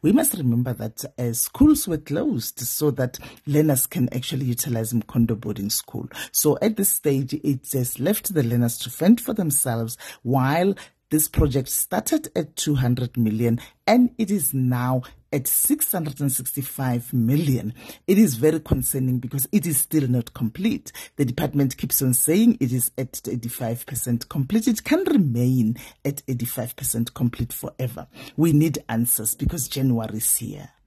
We must remember that uh, schools were closed so that learners can actually utilize Mkhondo boarding school. So at this stage, it has left the learners to fend for themselves while this project started at 200 million and it is now at 665 million. It is very concerning because it is still not complete. The department keeps on saying it is at 85% complete. It can remain at 85% complete forever. We need answers because January is here.